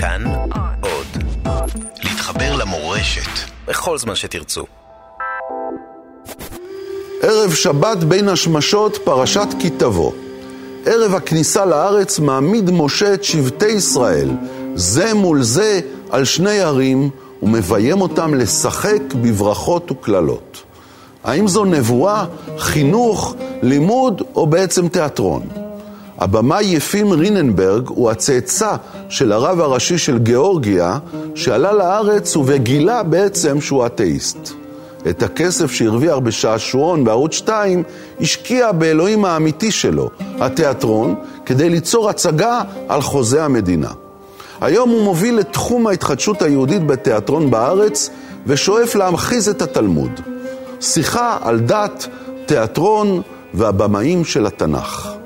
כאן עוד. להתחבר למורשת בכל זמן שתרצו. ערב שבת בין השמשות, פרשת כי תבוא. ערב הכניסה לארץ מעמיד משה את שבטי ישראל, זה מול זה, על שני ערים, ומביים אותם לשחק בברכות וקללות. האם זו נבואה, חינוך, לימוד או בעצם תיאטרון? הבמאי יפים ריננברג הוא הצאצא של הרב הראשי של גיאורגיה, שעלה לארץ וגילה בעצם שהוא אתאיסט. את הכסף שהרוויח בשעשועון בערוץ 2 השקיע באלוהים האמיתי שלו, התיאטרון, כדי ליצור הצגה על חוזה המדינה. היום הוא מוביל את תחום ההתחדשות היהודית בתיאטרון בארץ ושואף להמחיז את התלמוד. שיחה על דת, תיאטרון והבמאים של התנ"ך.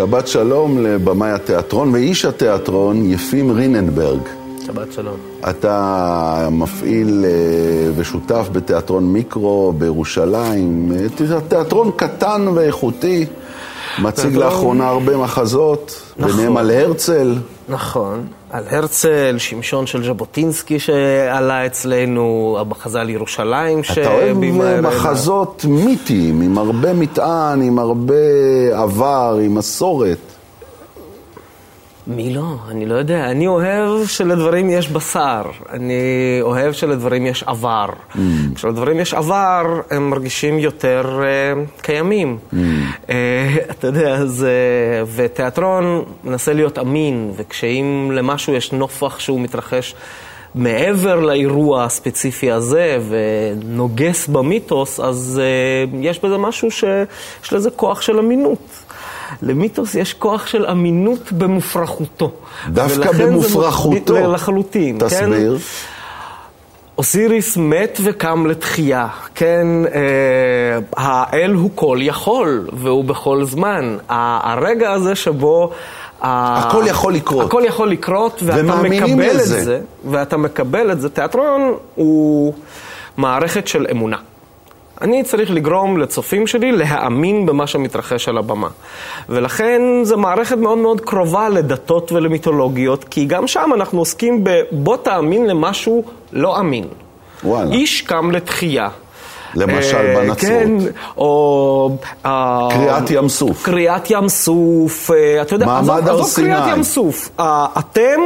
שבת שלום לבמאי התיאטרון ואיש התיאטרון, יפים ריננברג. שבת שלום. אתה מפעיל אה, ושותף בתיאטרון מיקרו בירושלים, אה, תיאטרון קטן ואיכותי, מציג תיאטרון... לאחרונה הרבה מחזות, נכון. ביניהם על הרצל. נכון, על הרצל, שמשון של ז'בוטינסקי שעלה אצלנו, המחזה על ירושלים אתה אוהב מחזות מיתיים, עם הרבה מטען, עם הרבה עבר, עם מסורת. מי לא? אני לא יודע. אני אוהב שלדברים יש בשר. אני אוהב שלדברים יש עבר. Mm. כשלדברים יש עבר, הם מרגישים יותר uh, קיימים. Mm. Uh, אתה יודע, זה... ותיאטרון מנסה להיות אמין, וכשאם למשהו יש נופח שהוא מתרחש מעבר לאירוע הספציפי הזה ונוגס במיתוס, אז uh, יש בזה משהו שיש לזה כוח של אמינות. למיתוס יש כוח של אמינות במופרכותו. דווקא במופרכותו. לחלוטין. תסביר. כן? אוסיריס מת וקם לתחייה, כן? אה, האל הוא כל יכול, והוא בכל זמן. הרגע הזה שבו... הכל יכול לקרות. הכל יכול לקרות, ואתה מקבל לזה. את זה, ואתה מקבל את זה. תיאטרון הוא מערכת של אמונה. אני צריך לגרום לצופים שלי להאמין במה שמתרחש על הבמה. ולכן זו מערכת מאוד מאוד קרובה לדתות ולמיתולוגיות, כי גם שם אנחנו עוסקים בבוא תאמין למשהו לא אמין. וואלה. איש קם לתחייה. למשל בנצרות. כן, או... קריעת ים סוף. קריעת ים סוף, אתה יודע, מעמד הר סיני. עזוב קריעת ים סוף. אתם...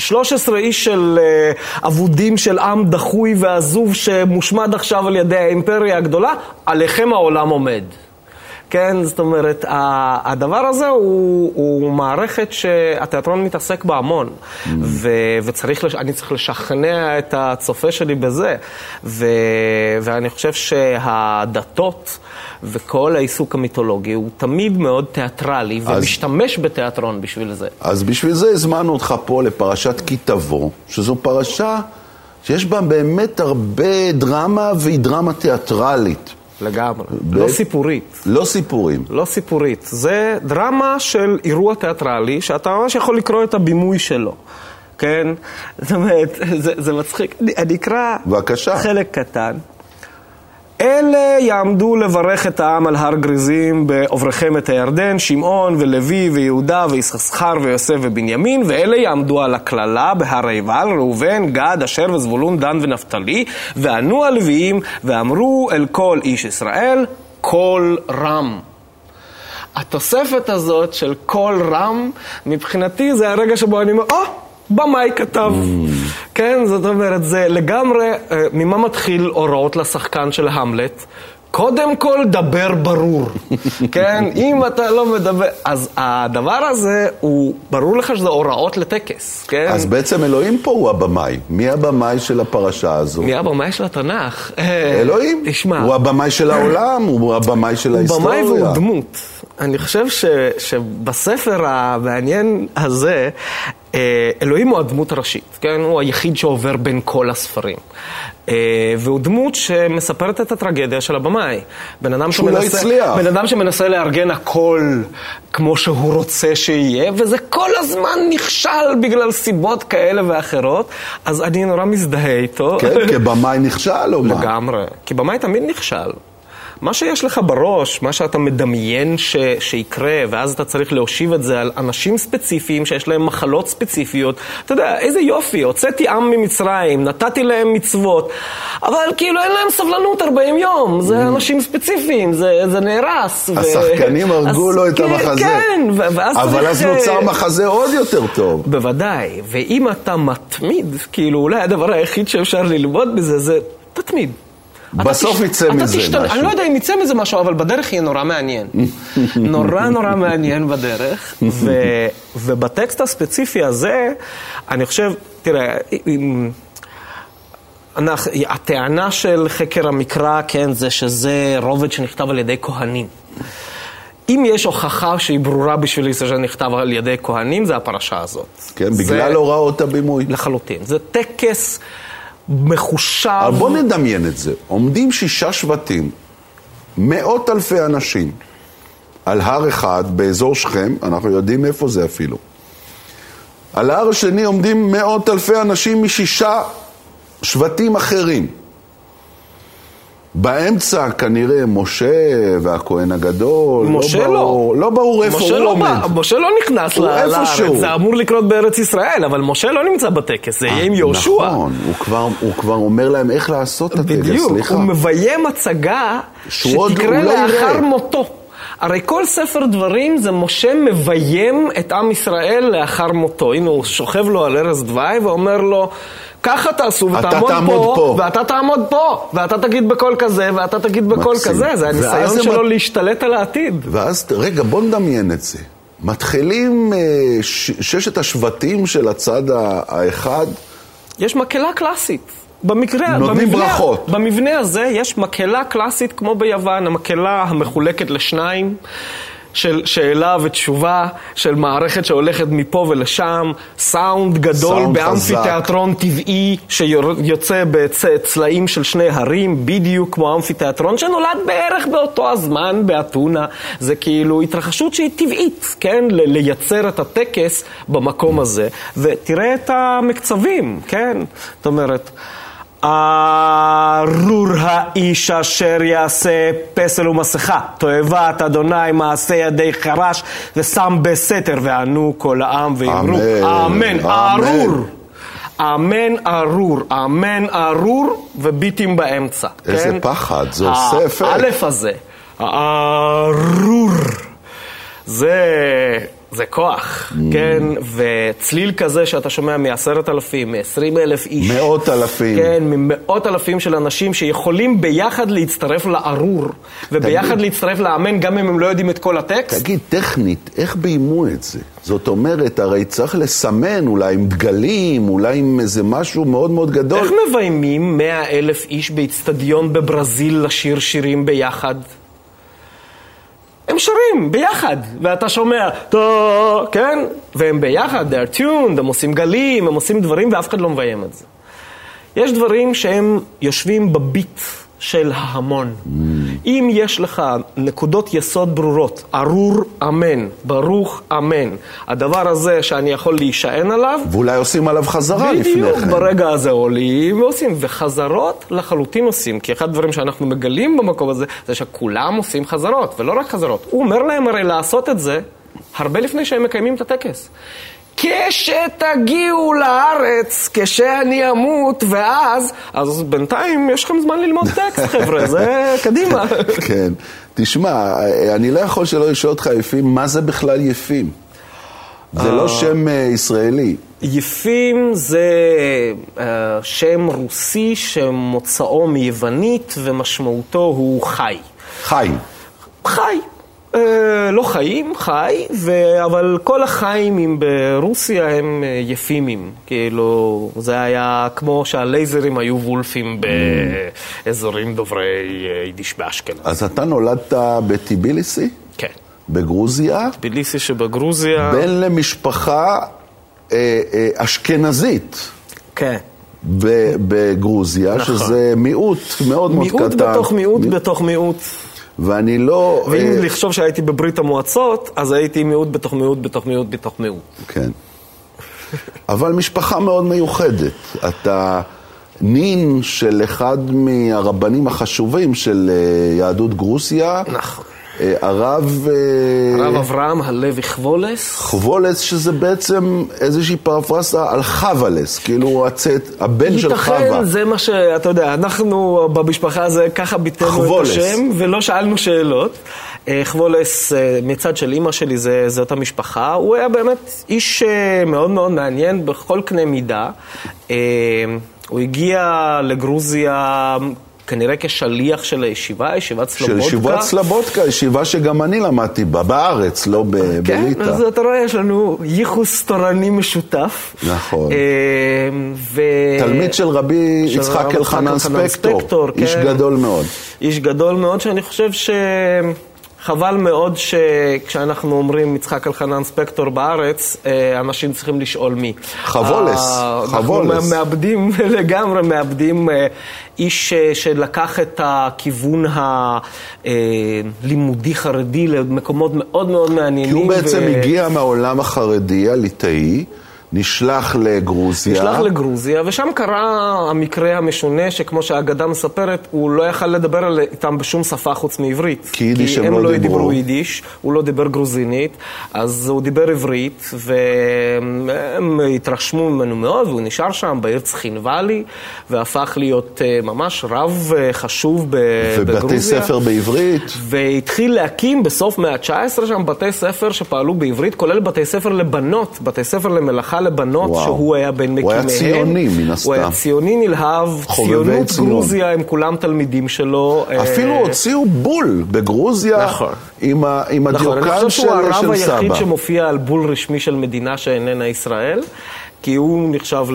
13 איש של uh, אבודים של עם דחוי ועזוב שמושמד עכשיו על ידי האימפריה הגדולה, עליכם העולם עומד. כן, זאת אומרת, הדבר הזה הוא, הוא מערכת שהתיאטרון מתעסק בה המון, mm. ו, וצריך, אני צריך לשכנע את הצופה שלי בזה, ו, ואני חושב שהדתות וכל העיסוק המיתולוגי הוא תמיד מאוד תיאטרלי, אז, ומשתמש בתיאטרון בשביל זה. אז בשביל זה הזמנו אותך פה לפרשת כי תבוא, שזו פרשה שיש בה באמת הרבה דרמה והיא דרמה תיאטרלית. לגמרי. ב... לא סיפורית. לא סיפורים. לא סיפורית. זה דרמה של אירוע תיאטרלי, שאתה ממש יכול לקרוא את הבימוי שלו. כן? זאת אומרת, זה, זה מצחיק. אני אקרא בבקשה. חלק קטן. אלה יעמדו לברך את העם על הר גריזים בעוברכם את הירדן, שמעון ולוי ויהודה ויששכר ויוסף ובנימין, ואלה יעמדו על הקללה בהר עיבל, ראובן, גד, אשר וזבולון, דן ונפתלי, וענו הלוויים ואמרו אל כל איש ישראל, קול רם. התוספת הזאת של קול רם, מבחינתי זה הרגע שבו אני אומר, או! Oh! במאי כתב. Mm. כן, זאת אומרת, זה לגמרי, אה, ממה מתחיל הוראות לשחקן של המלט? קודם כל, דבר ברור. כן, אם אתה לא מדבר... אז הדבר הזה, הוא, ברור לך שזה הוראות לטקס, כן? אז בעצם אלוהים פה הוא הבמאי. מי הבמאי של הפרשה הזו? מי הבמאי של התנ"ך? אלוהים. תשמע. הוא הבמאי של העולם, הוא הבמאי של ההיסטוריה. הוא במאי והוא דמות. אני חושב ש, שבספר המעניין הזה, אה, אלוהים הוא הדמות הראשית, כן? הוא היחיד שעובר בין כל הספרים. אה, והוא דמות שמספרת את הטרגדיה של הבמאי. בן אדם שהוא לא שמנסה, לא הצליח. בן אדם שמנסה לארגן הכל כמו שהוא רוצה שיהיה, וזה כל הזמן נכשל בגלל סיבות כאלה ואחרות, אז אני נורא מזדהה איתו. כן, כבמאי נכשל או מה? לגמרי. כי במאי תמיד נכשל. מה שיש לך בראש, מה שאתה מדמיין ש, שיקרה, ואז אתה צריך להושיב את זה על אנשים ספציפיים שיש להם מחלות ספציפיות. אתה יודע, איזה יופי, הוצאתי עם ממצרים, נתתי להם מצוות, אבל כאילו אין להם סבלנות 40 יום, זה mm. אנשים ספציפיים, זה, זה נהרס. השחקנים ו... הרגו אז, לו את כן, המחזה. כן, ואז אבל צריך... אז נוצר מחזה עוד יותר טוב. בוודאי, ואם אתה מתמיד, כאילו אולי הדבר היחיד שאפשר ללמוד בזה זה תתמיד. בסוף יצא מזה תשתנה, משהו. אני לא יודע אם יצא מזה משהו, אבל בדרך יהיה נורא מעניין. נורא נורא מעניין בדרך, ו, ובטקסט הספציפי הזה, אני חושב, תראה, הטענה של חקר המקרא, כן, זה שזה רובד שנכתב על ידי כהנים. אם יש הוכחה שהיא ברורה בשבילי שזה נכתב על ידי כהנים, זה הפרשה הזאת. כן, בגלל הוראות הבימוי. לחלוטין. זה טקס... מחושב. אבל בוא נדמיין את זה. עומדים שישה שבטים, מאות אלפי אנשים, על הר אחד באזור שכם, אנחנו יודעים איפה זה אפילו. על ההר השני עומדים מאות אלפי אנשים משישה שבטים אחרים. באמצע כנראה משה והכהן הגדול, לא משה לא, ברור, לא, לא ברור איפה הוא לא עומד. בא, משה לא נכנס לארץ, זה אמור לקרות בארץ ישראל, אבל משה לא נמצא בטקס, זה יהיה עם יהושע. נכון, הוא כבר, הוא כבר אומר להם איך לעשות את הטקס, בדיוק, סליחה. הוא מביים הצגה שתקרה לא לאחר מותו. הרי כל ספר דברים זה משה מביים את עם ישראל לאחר מותו. הנה, הוא שוכב לו על ערש דווי ואומר לו... ככה תעשו ותעמוד פה, פה, ואתה תעמוד פה, ואתה תגיד בקול כזה, ואתה תגיד בקול מקסים. כזה, זה הניסיון שלו מת... להשתלט על העתיד. ואז, רגע, בוא נדמיין את זה. מתחילים אה, ש... ששת השבטים של הצד האחד. יש מקהלה קלאסית. במקרה, נותנים במבנה, ברכות. במבנה הזה יש מקהלה קלאסית כמו ביוון, המקהלה המחולקת לשניים. של שאלה ותשובה, של מערכת שהולכת מפה ולשם, סאונד גדול באמפיתיאטרון טבעי שיוצא בצלעים של שני הרים, בדיוק כמו אמפיתיאטרון שנולד בערך באותו הזמן באתונה. זה כאילו התרחשות שהיא טבעית, כן? לייצר את הטקס במקום הזה. ותראה את המקצבים, כן? זאת אומרת... ארור האיש אשר יעשה פסל ומסכה, תועבת אדוני מעשה ידי חרש ושם בסתר, וענו כל העם ואמרו אמן, ארור. אמן ארור, אמן ארור וביטים באמצע. איזה כן? פחד, זה עושה אפקט. האלף הזה, הארור, זה... זה כוח, mm. כן? וצליל כזה שאתה שומע מעשרת אלפים, מעשרים אלף איש. מאות אלפים. כן, ממאות אלפים של אנשים שיכולים ביחד להצטרף לארור, וביחד תגיד, להצטרף לאמן גם אם הם לא יודעים את כל הטקסט. תגיד, טכנית, איך ביימו את זה? זאת אומרת, הרי צריך לסמן אולי עם דגלים, אולי עם איזה משהו מאוד מאוד גדול. איך מביימים מאה אלף איש באיצטדיון בברזיל לשיר שירים ביחד? הם שרים ביחד, ואתה שומע, טו, כן? והם ביחד, they're tuned, הם עושים גלים, הם עושים דברים, ואף אחד לא מביים את זה. יש דברים שהם יושבים בביט של ההמון. Mm. אם יש לך נקודות יסוד ברורות, ארור אמן, ברוך אמן, הדבר הזה שאני יכול להישען עליו... ואולי עושים עליו חזרה לפני כן. בדיוק, ברגע הזה עולים ועושים, וחזרות לחלוטין עושים, כי אחד הדברים שאנחנו מגלים במקום הזה, זה שכולם עושים חזרות, ולא רק חזרות. הוא אומר להם הרי לעשות את זה הרבה לפני שהם מקיימים את הטקס. כשתגיעו לארץ, כשאני אמות, ואז, אז בינתיים יש לכם זמן ללמוד טקסט, חבר'ה, זה קדימה. כן. תשמע, אני לא יכול שלא לשאול אותך יפים, מה זה בכלל יפים? זה לא אה, שם אה, ישראלי. יפים זה uh, שם רוסי שמוצאו מיוונית ומשמעותו הוא חי. חי. חי. אה, לא חיים, חי, ו... אבל כל החיימים ברוסיה הם אה, יפימים. כאילו, זה היה כמו שהלייזרים היו וולפים באזורים דוברי אה, יידיש באשקלון. אז אתה נולדת בטיביליסי? כן. בגרוזיה? טיביליסי שבגרוזיה. בן למשפחה אה, אה, אשכנזית. כן. בגרוזיה, נכון. שזה מיעוט מאוד מאוד קטן. מיעוט בתוך מיעוט מ... בתוך מיעוט. ואני לא... ואם אה... לחשוב שהייתי בברית המועצות, אז הייתי מיעוט בתוך מיעוט בתוך מיעוט בתוך מיעוט. כן. אבל משפחה מאוד מיוחדת. אתה נין של אחד מהרבנים החשובים של אה, יהדות גרוסיה. נכון. אה, הרב... אה, הרב אברהם הלוי חבולס. חבולס, שזה בעצם איזושהי פרפרסה על חבלס, כאילו הצאת, הבן של חווה. ייתכן, זה מה שאתה יודע, אנחנו במשפחה הזה ככה ביטאנו את השם, ולא שאלנו שאלות. אה, חבולס, מצד של אימא שלי, זה, זה אותה משפחה. הוא היה באמת איש מאוד מאוד מעניין בכל קנה מידה. הוא הגיע לגרוזיה כנראה כשליח של הישיבה, ישיבת סלובודקה. של ישיבת סלובודקה, ישיבה שגם אני למדתי בה, בארץ, לא ב- כן, בליטא. כן, אז אתה רואה, יש לנו ייחוס תורני משותף. נכון. אה, ו... תלמיד של רבי של יצחק אלחנן ספקטור, ספקטור, איש כן. גדול מאוד. איש גדול מאוד, שאני חושב ש... חבל מאוד שכשאנחנו אומרים יצחק אלחנן ספקטור בארץ, אה, אנשים צריכים לשאול מי. חבולס, אה, חבולס. אנחנו מאבדים לגמרי, מאבדים אה, איש שלקח את הכיוון הלימודי חרדי למקומות מאוד מאוד מעניינים. כי הוא בעצם ו... הגיע מהעולם החרדי, הליטאי. נשלח לגרוזיה. נשלח לגרוזיה, ושם קרה המקרה המשונה, שכמו שהאגדה מספרת, הוא לא יכל לדבר איתם בשום שפה חוץ מעברית. כי יידיש הם הם לא לא דיברו. דיברו יידיש, הוא לא דיבר גרוזינית, אז הוא דיבר עברית, והם התרשמו ממנו מאוד, והוא נשאר שם בעיר צחינוואלי, והפך להיות אה, ממש רב אה, חשוב בגרוזיה. ובתי ספר בעברית. והתחיל להקים בסוף מאה ה-19 שם בתי ספר שפעלו בעברית, כולל בתי ספר לבנות, בתי ספר למלאכה לבנות, וואו. שהוא היה בין מקימיהם. הוא היה ציוני, מן הסתם. הוא היה ציוני נלהב, ציונות ציון. גרוזיה, הם כולם תלמידים שלו. אפילו אה, הוציאו בול בגרוזיה נכון. עם, ה, עם נכון, אני הדיוקן חושב של, שהוא הרב של היחיד סבא. שמופיע על בול רשמי של מדינה שאיננה ישראל. כי הוא נחשב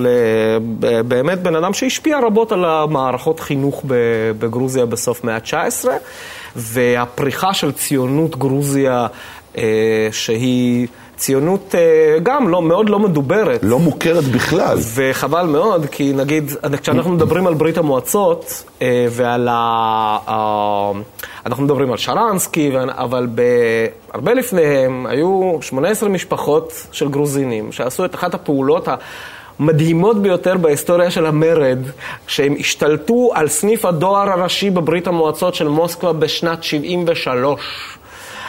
באמת בן אדם שהשפיע רבות על המערכות חינוך בגרוזיה בסוף מאה ה-19, והפריחה של ציונות גרוזיה, אה, שהיא ציונות אה, גם לא, מאוד לא מדוברת. לא מוכרת בכלל. וחבל מאוד, כי נגיד, כשאנחנו מדברים על ברית המועצות אה, ועל ה... ה- אנחנו מדברים על שרנסקי, אבל. הרבה לפניהם היו 18 משפחות של גרוזינים שעשו את אחת הפעולות המדהימות ביותר בהיסטוריה של המרד, שהם השתלטו על סניף הדואר הראשי בברית המועצות של מוסקבה בשנת 73.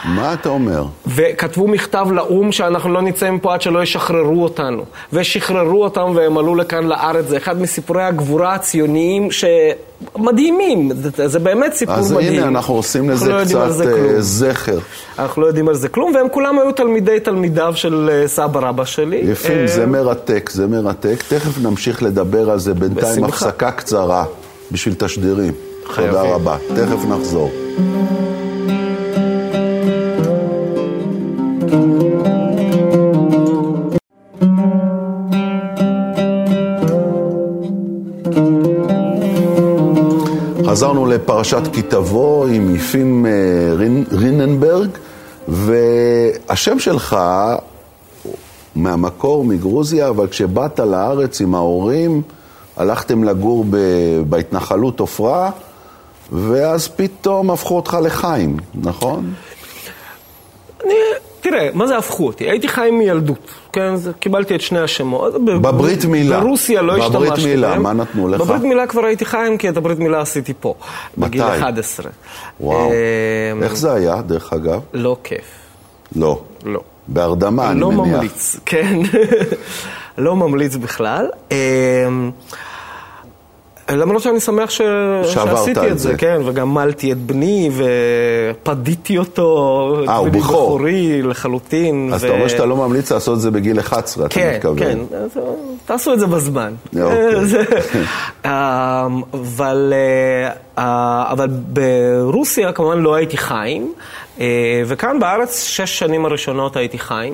מה אתה אומר? וכתבו מכתב לאו"ם שאנחנו לא נצא מפה עד שלא ישחררו אותנו. ושחררו אותם והם עלו לכאן לארץ. זה אחד מסיפורי הגבורה הציוניים שמדהימים. זה, זה באמת סיפור אז מדהים. הנה, אנחנו עושים אנחנו לזה לא יודעים על קצת זה אה. זכר. אנחנו לא יודעים על זה כלום, והם כולם היו תלמידי תלמידיו של אה, סבא רבא שלי. יפים, אה, זה מרתק, זה מרתק. תכף נמשיך לדבר על זה, בינתיים בשמחה. הפסקה קצרה בשביל תשדירים. חייבים. תודה רבה. תכף נחזור. חזרנו לפרשת כי תבוא עם יפים אה, רין, ריננברג, והשם שלך מהמקור מגרוזיה, אבל כשבאת לארץ עם ההורים, הלכתם לגור ב, בהתנחלות עופרה, ואז פתאום הפכו אותך לחיים, נכון? תראה, מה זה הפכו אותי? הייתי חי מילדות, כן? זה, קיבלתי את שני השמות. ב- בברית מילה. ברוסיה לא בברית השתמשתי מילה, בהם. מה נתנו לך? בברית מילה כבר הייתי חיים, כי את הברית מילה עשיתי פה. בגיל מתי? 11. וואו. אמ, איך זה היה, דרך אגב? לא כיף. לא. לא. בהרדמה, אני לא מניח. ממליץ, כן. לא ממליץ בכלל. אמ, למרות שאני שמח ש... שעשיתי את זה, זה. כן, וגם מלתי את בני ופדיתי אותו, אה, הוא בכור. בכורי לחלוטין. אז ו- אתה אומר שאתה לא ממליץ לעשות את זה בגיל 11, אתה כן, מתכוון. כן, אז, אה, תעשו את זה בזמן. אוקיי. אה, זה- אה, אבל, אה, אה, אבל ברוסיה כמובן לא הייתי חיים, אה, וכאן בארץ שש שנים הראשונות הייתי חיים.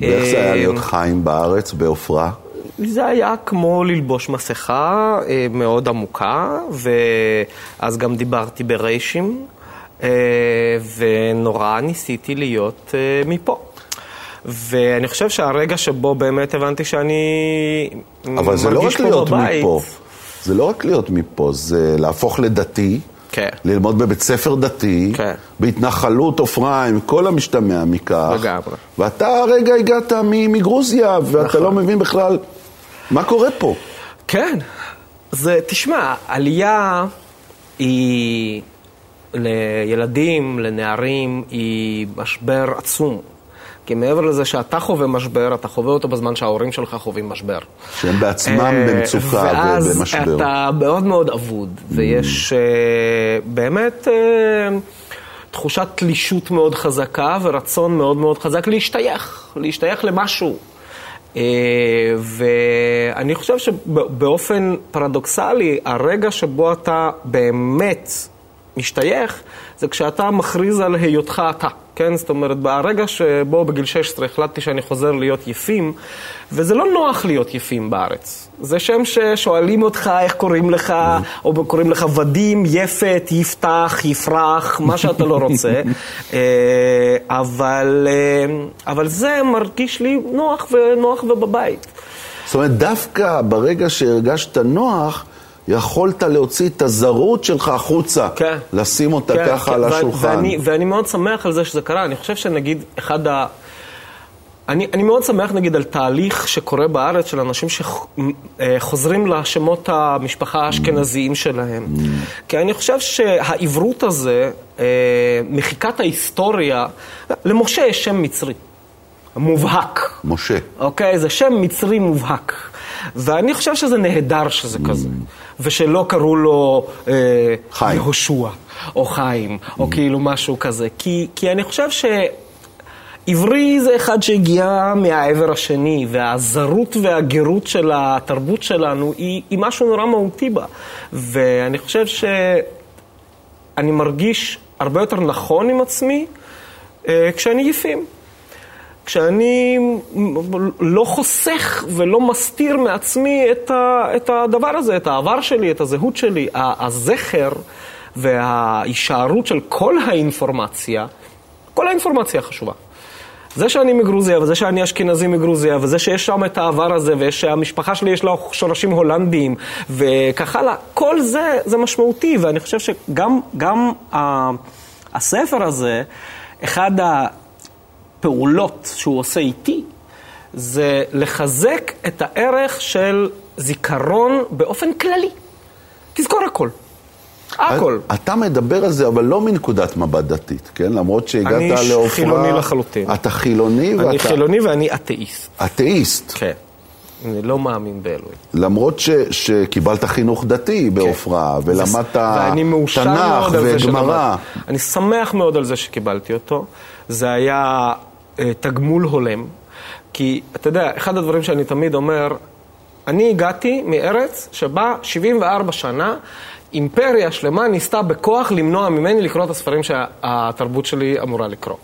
ואיך זה היה אה, להיות חיים בארץ, בעופרה? זה היה כמו ללבוש מסכה אה, מאוד עמוקה, ואז גם דיברתי בריישים, אה, ונורא ניסיתי להיות אה, מפה. ואני חושב שהרגע שבו באמת הבנתי שאני אבל זה לא רק מרגיש פה להיות בבית... מפה. זה לא רק להיות מפה, זה להפוך לדתי, כן. ללמוד בבית ספר דתי, כן. בהתנחלות עופרה, עם כל המשתמע מכך. לגמרי. ואתה הרגע הגעת מגרוזיה, ואתה נכון. לא מבין בכלל מה קורה פה. כן. זה, תשמע, עלייה היא לילדים, לנערים, היא משבר עצום. כי מעבר לזה שאתה חווה משבר, אתה חווה אותו בזמן שההורים שלך חווים משבר. שהם בעצמם אה, במצוקה ואז ובמשבר. אתה מאוד מאוד אבוד, ויש אה, באמת אה, תחושת תלישות מאוד חזקה ורצון מאוד מאוד חזק להשתייך, להשתייך למשהו. אה, ואני חושב שבאופן פרדוקסלי, הרגע שבו אתה באמת משתייך, זה כשאתה מכריז על היותך אתה. כן, זאת אומרת, ברגע שבו בגיל 16 החלטתי שאני חוזר להיות יפים, וזה לא נוח להיות יפים בארץ. זה שם ששואלים אותך איך קוראים לך, או קוראים לך ודים, יפת, יפתח, יפרח, מה שאתה לא רוצה. אה, אבל, אה, אבל זה מרגיש לי נוח ונוח ובבית. זאת אומרת, דווקא ברגע שהרגשת נוח, יכולת להוציא את הזרות שלך החוצה. כן. לשים אותה כן, ככה כן, על השולחן. ואני, ואני מאוד שמח על זה שזה קרה. אני חושב שנגיד, אחד ה... אני, אני מאוד שמח נגיד על תהליך שקורה בארץ של אנשים שחוזרים לשמות המשפחה האשכנזיים שלהם. כי אני חושב שהעברות הזה, אה, מחיקת ההיסטוריה, למשה יש שם מצרי, מובהק. משה. אוקיי? זה שם מצרי מובהק. ואני חושב שזה נהדר שזה כזה. ושלא קראו לו אה, חיים. יהושע, או חיים, או כאילו משהו כזה. כי, כי אני חושב שעברי זה אחד שהגיע מהעבר השני, והזרות והגרות של התרבות שלנו היא, היא משהו נורא מהותי בה. ואני חושב שאני מרגיש הרבה יותר נכון עם עצמי אה, כשאני יפים. כשאני לא חוסך ולא מסתיר מעצמי את, ה, את הדבר הזה, את העבר שלי, את הזהות שלי, הזכר וההישארות של כל האינפורמציה, כל האינפורמציה חשובה. זה שאני מגרוזיה, וזה שאני אשכנזי מגרוזיה, וזה שיש שם את העבר הזה, ושהמשפחה שלי יש לה שורשים הולנדיים, וכך הלאה, כל זה, זה משמעותי, ואני חושב שגם גם, ה- הספר הזה, אחד ה... פעולות שהוא עושה איתי, זה לחזק את הערך של זיכרון באופן כללי. תזכור הכל. הכל. אתה מדבר על זה, אבל לא מנקודת מבט דתית, כן? למרות שהגעת אני לעופרה... חילוני לחלוטין. אתה חילוני ואתה... אני חילוני ואני אתאיסט. אתאיסט. כן. אני לא מאמין באלוהים. למרות ש, שקיבלת חינוך דתי בעופרה, ולמדת ואני מאושר תנ"ך וגמרא. אני שמח מאוד על זה שקיבלתי אותו. זה היה תגמול הולם. כי, אתה יודע, אחד הדברים שאני תמיד אומר, אני הגעתי מארץ שבה 74 שנה אימפריה שלמה ניסתה בכוח למנוע ממני לקרוא את הספרים שהתרבות שלי אמורה לקרוא.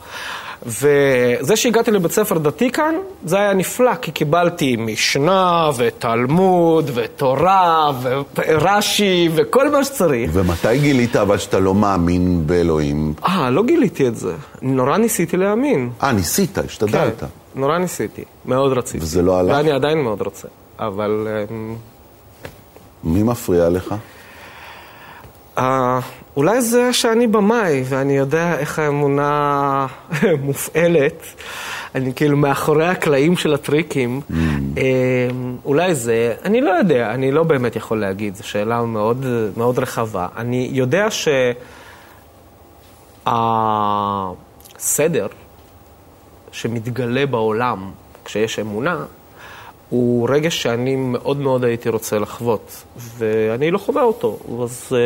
וזה שהגעתי לבית ספר דתי כאן, זה היה נפלא, כי קיבלתי משנה ותלמוד ותורה ורש"י וכל מה שצריך. ומתי גילית אבל שאתה לא מאמין באלוהים? אה, לא גיליתי את זה. נורא ניסיתי להאמין. אה, ניסית, השתדלת. כן, נורא ניסיתי. מאוד רציתי. וזה לא הלך? ואני עדיין מאוד רוצה. אבל... אמ, מי מפריע לך? אולי זה שאני במאי, ואני יודע איך האמונה מופעלת. אני כאילו מאחורי הקלעים של הטריקים. אה, אולי זה, אני לא יודע, אני לא באמת יכול להגיד, זו שאלה מאוד, מאוד רחבה. אני יודע שהסדר שמתגלה בעולם כשיש אמונה, הוא רגש שאני מאוד מאוד הייתי רוצה לחוות, ואני לא חווה אותו, אז אה,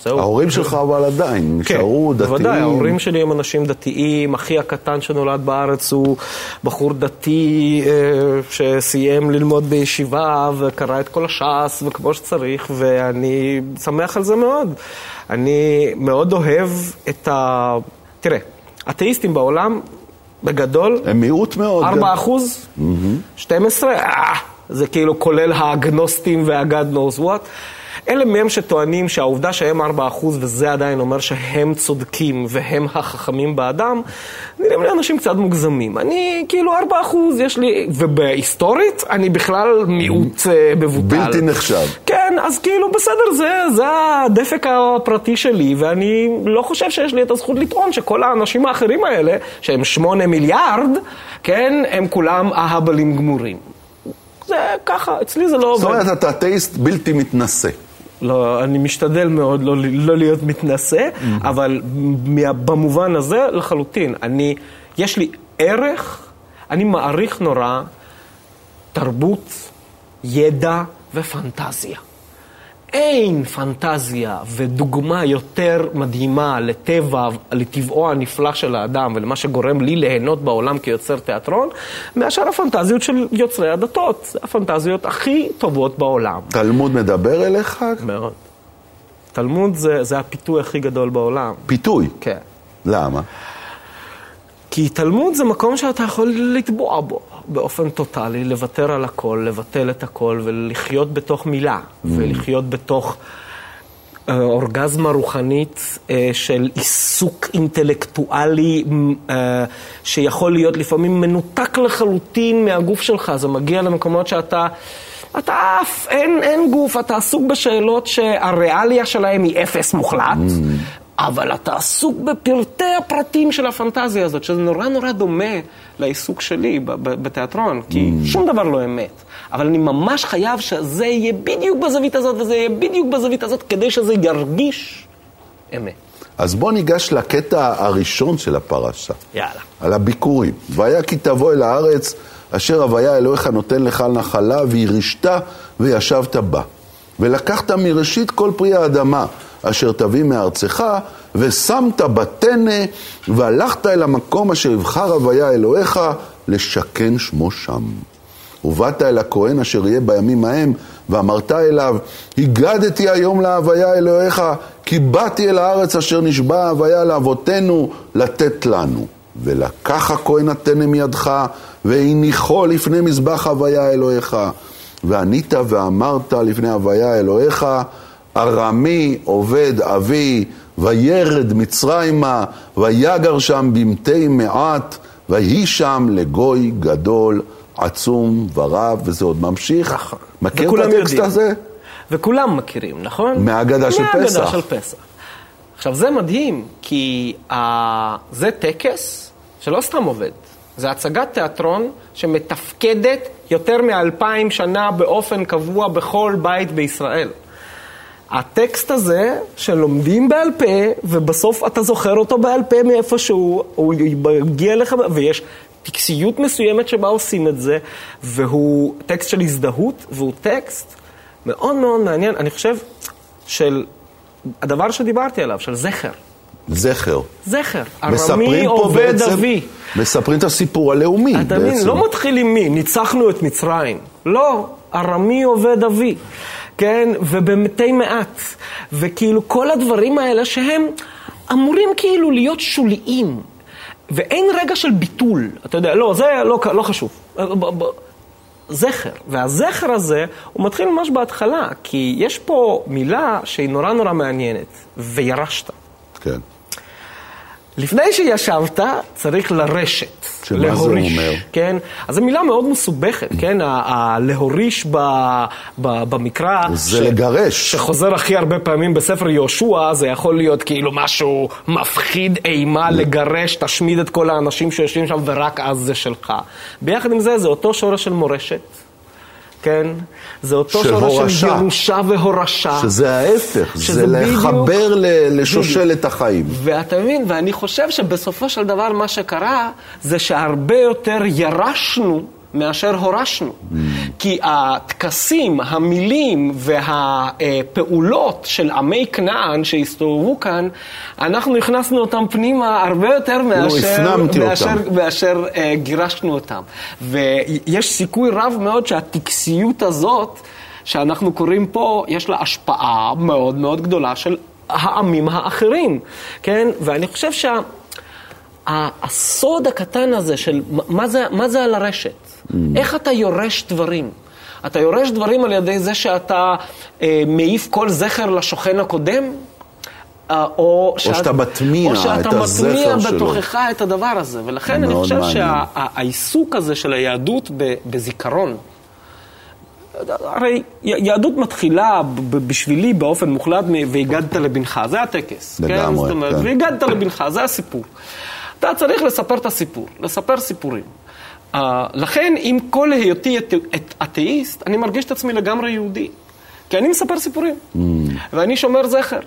זהו. ההורים שלך אבל עדיין נשארו כן, דתיים. בוודאי, ההורים שלי הם אנשים דתיים, אחי הקטן שנולד בארץ הוא בחור דתי אה, שסיים ללמוד בישיבה וקרא את כל הש"ס וכמו שצריך, ואני שמח על זה מאוד. אני מאוד אוהב את ה... תראה, אתאיסטים בעולם, בגדול, הם מיעוט מאוד. 4 אחוז, 12, אה, זה כאילו כולל האגנוסטים והגד knows what. אלה מהם שטוענים שהעובדה שהם 4% וזה עדיין אומר שהם צודקים והם החכמים באדם, נראים לי אנשים קצת מוגזמים. אני כאילו 4% יש לי, ובהיסטורית אני בכלל מיעוט אה, מבוטל. בלתי נחשב. כן, אז כאילו בסדר, זה, זה הדפק הפרטי שלי, ואני לא חושב שיש לי את הזכות לטעון שכל האנשים האחרים האלה, שהם 8 מיליארד, כן, הם כולם אהבלים גמורים. זה ככה, אצלי זה לא עובד. זאת אומרת, אתה אתאיסט בלתי מתנשא. לא, אני משתדל מאוד לא, לא להיות מתנשא, mm-hmm. אבל במובן הזה לחלוטין. אני, יש לי ערך, אני מעריך נורא תרבות, ידע ופנטזיה. אין פנטזיה ודוגמה יותר מדהימה לטבע, לטבעו הנפלא של האדם ולמה שגורם לי ליהנות בעולם כיוצר תיאטרון, מאשר הפנטזיות של יוצרי הדתות. זה הפנטזיות הכי טובות בעולם. תלמוד מדבר אליך? מאוד. תלמוד זה, זה הפיתוי הכי גדול בעולם. פיתוי? כן. למה? כי תלמוד זה מקום שאתה יכול לטבוע בו באופן טוטאלי, לוותר על הכל, לבטל את הכל ולחיות בתוך מילה, mm. ולחיות בתוך אה, אורגזמה רוחנית אה, של עיסוק אינטלקטואלי אה, שיכול להיות לפעמים מנותק לחלוטין מהגוף שלך. זה מגיע למקומות שאתה... אתה עף, אין, אין גוף, אתה עסוק בשאלות שהריאליה שלהם היא אפס מוחלט. Mm. אבל אתה עסוק בפרטי הפרטים של הפנטזיה הזאת, שזה נורא נורא דומה לעיסוק שלי בתיאטרון, כי mm. שום דבר לא אמת. אבל אני ממש חייב שזה יהיה בדיוק בזווית הזאת וזה יהיה בדיוק בזווית הזאת, כדי שזה ירגיש אמת. אז בוא ניגש לקטע הראשון של הפרשה. יאללה. על הביקורים. והיה כי תבוא אל הארץ, אשר הוויה אלוהיך נותן לך נחלה, וירשת וישבת בה. ולקחת מראשית כל פרי האדמה. אשר תביא מארצך, ושמת בטנא, והלכת אל המקום אשר יבחר הוויה אלוהיך, לשכן שמו שם. ובאת אל הכהן אשר יהיה בימים ההם, ואמרת אליו, הגדתי היום להוויה אלוהיך, כי באתי אל הארץ אשר נשבע ההוויה לאבותינו לתת לנו. ולקח הכהן הטנא מידך, והניחו לפני מזבח הוויה אלוהיך. וענית ואמרת לפני הוויה אלוהיך, ארמי עובד אבי, וירד מצרימה, ויגר שם במתי מעט, ויהי שם לגוי גדול, עצום ורב, וזה עוד ממשיך. נכון. מכיר את הטקסט יודעים. הזה? וכולם מכירים, נכון? מהאגדה של פסח. מהאגדה של פסח. עכשיו, זה מדהים, כי uh, זה טקס שלא סתם עובד. זה הצגת תיאטרון שמתפקדת יותר מאלפיים שנה באופן קבוע בכל בית בישראל. הטקסט הזה, שלומדים בעל פה, ובסוף אתה זוכר אותו בעל פה מאיפשהו, הוא יגיע לך, ויש טקסיות מסוימת שבה עושים את זה, והוא טקסט של הזדהות, והוא טקסט מאוד מאוד מעניין, אני חושב, של הדבר שדיברתי עליו, של זכר. זכר. זכר. ארמי עובד אבי. מספרים את הסיפור הלאומי בעצם. אתה מבין? לא מתחיל עם מי, ניצחנו את מצרים. לא, ארמי עובד אבי. כן, ובמתי מעט, וכאילו כל הדברים האלה שהם אמורים כאילו להיות שוליים, ואין רגע של ביטול, אתה יודע, לא, זה לא, לא חשוב. זכר, והזכר הזה, הוא מתחיל ממש בהתחלה, כי יש פה מילה שהיא נורא נורא מעניינת, וירשת. כן. לפני שישבת, צריך לרשת. שמה להוריש, זה אומר? כן? אז זו מילה מאוד מסובכת, כן? להוריש ב, ב, במקרא... זה ש, לגרש. שחוזר הכי הרבה פעמים בספר יהושע, זה יכול להיות כאילו משהו מפחיד, אימה לגרש, תשמיד את כל האנשים שיושבים שם ורק אז זה שלך. ביחד עם זה, זה אותו שורש של מורשת. כן? זה אותו שורש של ירושה והורשה. שזה ההפך, זה לחבר לשושלת החיים. ואתה מבין, ואני חושב שבסופו של דבר מה שקרה, זה שהרבה יותר ירשנו מאשר הורשנו. Mm. כי הטקסים, המילים והפעולות של עמי כנען שהסתובבו כאן, אנחנו הכנסנו אותם פנימה הרבה יותר מאשר, מאשר, מאשר uh, גירשנו אותם. ויש סיכוי רב מאוד שהטקסיות הזאת, שאנחנו קוראים פה, יש לה השפעה מאוד מאוד גדולה של העמים האחרים, כן? ואני חושב שה... הסוד הקטן הזה של מה זה, מה זה על הרשת, Mm. איך אתה יורש דברים? אתה יורש דברים על ידי זה שאתה אה, מעיף כל זכר לשוכן הקודם? אה, או, שאת, או שאתה מטמיע את הזכר שלו. או שאתה מטמיע בתוכך את הדבר הזה. ולכן אני חושב שהעיסוק שה, הזה של היהדות בזיכרון, הרי יהדות מתחילה בשבילי באופן מוחלט והגדת לבנך, זה הטקס. כן? לגמרי, כן? זאת אומרת, כן. והגדת לבנך, זה הסיפור. אתה צריך לספר את הסיפור, לספר סיפורים. Uh, לכן, עם כל היותי אתאיסט, אני מרגיש את עצמי לגמרי יהודי. כי אני מספר סיפורים, mm. ואני שומר זכר,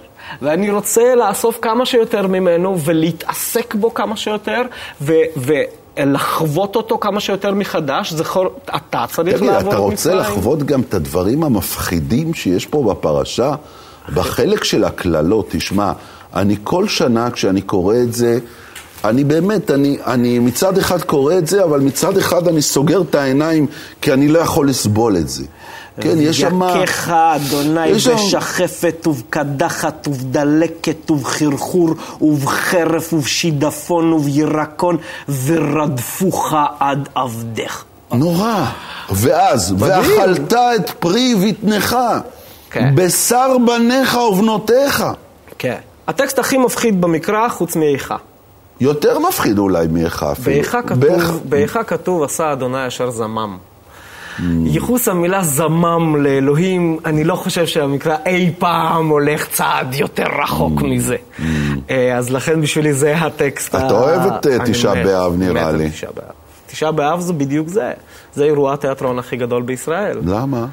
ואני רוצה לאסוף כמה שיותר ממנו ולהתעסק בו כמה שיותר, ו- ולחוות אותו כמה שיותר מחדש, זה חור... אתה צריך לעבוד את מצרים. אתה רוצה לחוות גם את הדברים המפחידים שיש פה בפרשה? בחלק של הקללות, תשמע, אני כל שנה כשאני קורא את זה, אני באמת, אני, אני מצד אחד קורא את זה, אבל מצד אחד אני סוגר את העיניים, כי אני לא יכול לסבול את זה. כן, יש שם... יקיך, אדוני, בשחפת ובקדחת ובדלקת ובחרחור ובחרף ובשידפון ובירקון ורדפוך עד עבדך. נורא. ואז, ואכלת את פרי בטנך, כן. בשר בניך ובנותיך. כן. הטקסט הכי מפחיד במקרא, חוץ מאיכה. יותר מפחיד אולי מאיכה אפילו. באיכה כתוב, עשה אדוני אשר זמם. Mm. ייחוס המילה זמם לאלוהים, אני לא חושב שהמקרא אי פעם הולך צעד יותר רחוק mm. מזה. Mm. אה, אז לכן בשבילי זה הטקסט. אתה אוהב את אה, תשעה באב נראה לי. תשעה באב זה בדיוק זה. זה אירוע התיאטרון הכי גדול בישראל. למה?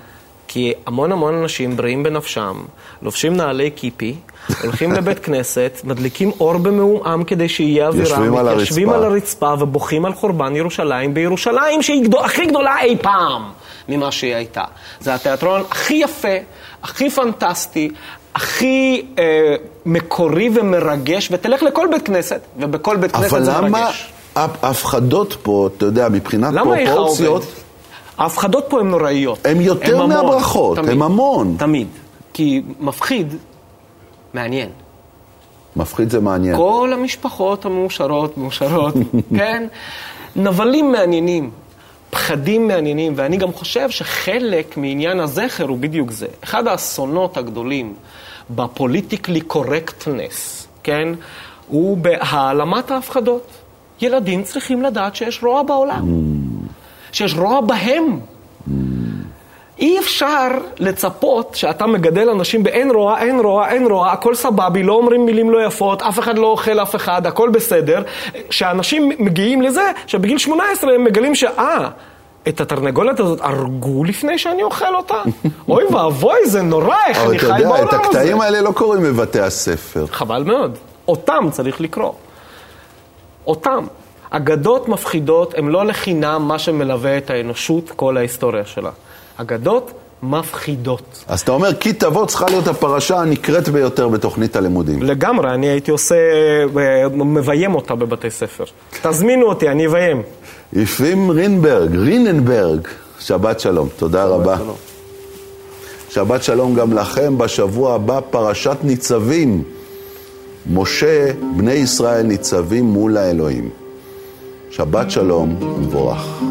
כי המון המון אנשים בריאים בנפשם, לובשים נעלי קיפי, הולכים לבית כנסת, מדליקים אור במעומעם כדי שיהיה אווירה, מתיישבים על הרצפה ובוכים על חורבן ירושלים בירושלים שהיא גדול, הכי גדולה אי פעם ממה שהיא הייתה. זה התיאטרון הכי יפה, הכי פנטסטי, הכי אה, מקורי ומרגש, ותלך לכל בית כנסת, ובכל בית כנסת זה מרגש. אבל למה ההפחדות פה, אתה יודע, מבחינת פרופורציות... ההפחדות פה הן נוראיות. הן יותר מהברכות, הן המון. תמיד. כי מפחיד, מעניין. מפחיד זה מעניין. כל המשפחות המאושרות, מאושרות, כן? נבלים מעניינים, פחדים מעניינים, ואני גם חושב שחלק מעניין הזכר הוא בדיוק זה. אחד האסונות הגדולים בפוליטיקלי קורקטנס, כן? הוא בהעלמת ההפחדות. ילדים צריכים לדעת שיש רוע בעולם. Mm. שיש רוע בהם. אי אפשר לצפות שאתה מגדל אנשים באין רוע, אין רוע, אין רוע, הכל סבבי, לא אומרים מילים לא יפות, אף אחד לא אוכל אף אחד, הכל בסדר. שאנשים מגיעים לזה שבגיל 18 הם מגלים שאה, את התרנגולת הזאת הרגו לפני שאני אוכל אותה? אוי ואבוי, זה נורא, איך אני חי בעולם הזה. אבל אתה יודע, את הקטעים האלה לא קוראים בבתי הספר. חבל מאוד. אותם צריך לקרוא. אותם. אגדות מפחידות הן לא לחינם מה שמלווה את האנושות כל ההיסטוריה שלה. אגדות מפחידות. אז אתה אומר, כי תבוא צריכה להיות הפרשה הנקראת ביותר בתוכנית הלימודים. לגמרי, אני הייתי עושה, אה, מביים אותה בבתי ספר. תזמינו אותי, אני אביים. יפים רינברג, ריננברג, שבת שלום, תודה שבת רבה. שלום. שבת שלום גם לכם, בשבוע הבא פרשת ניצבים. משה, בני ישראל ניצבים מול האלוהים. שבת שלום ומבורך.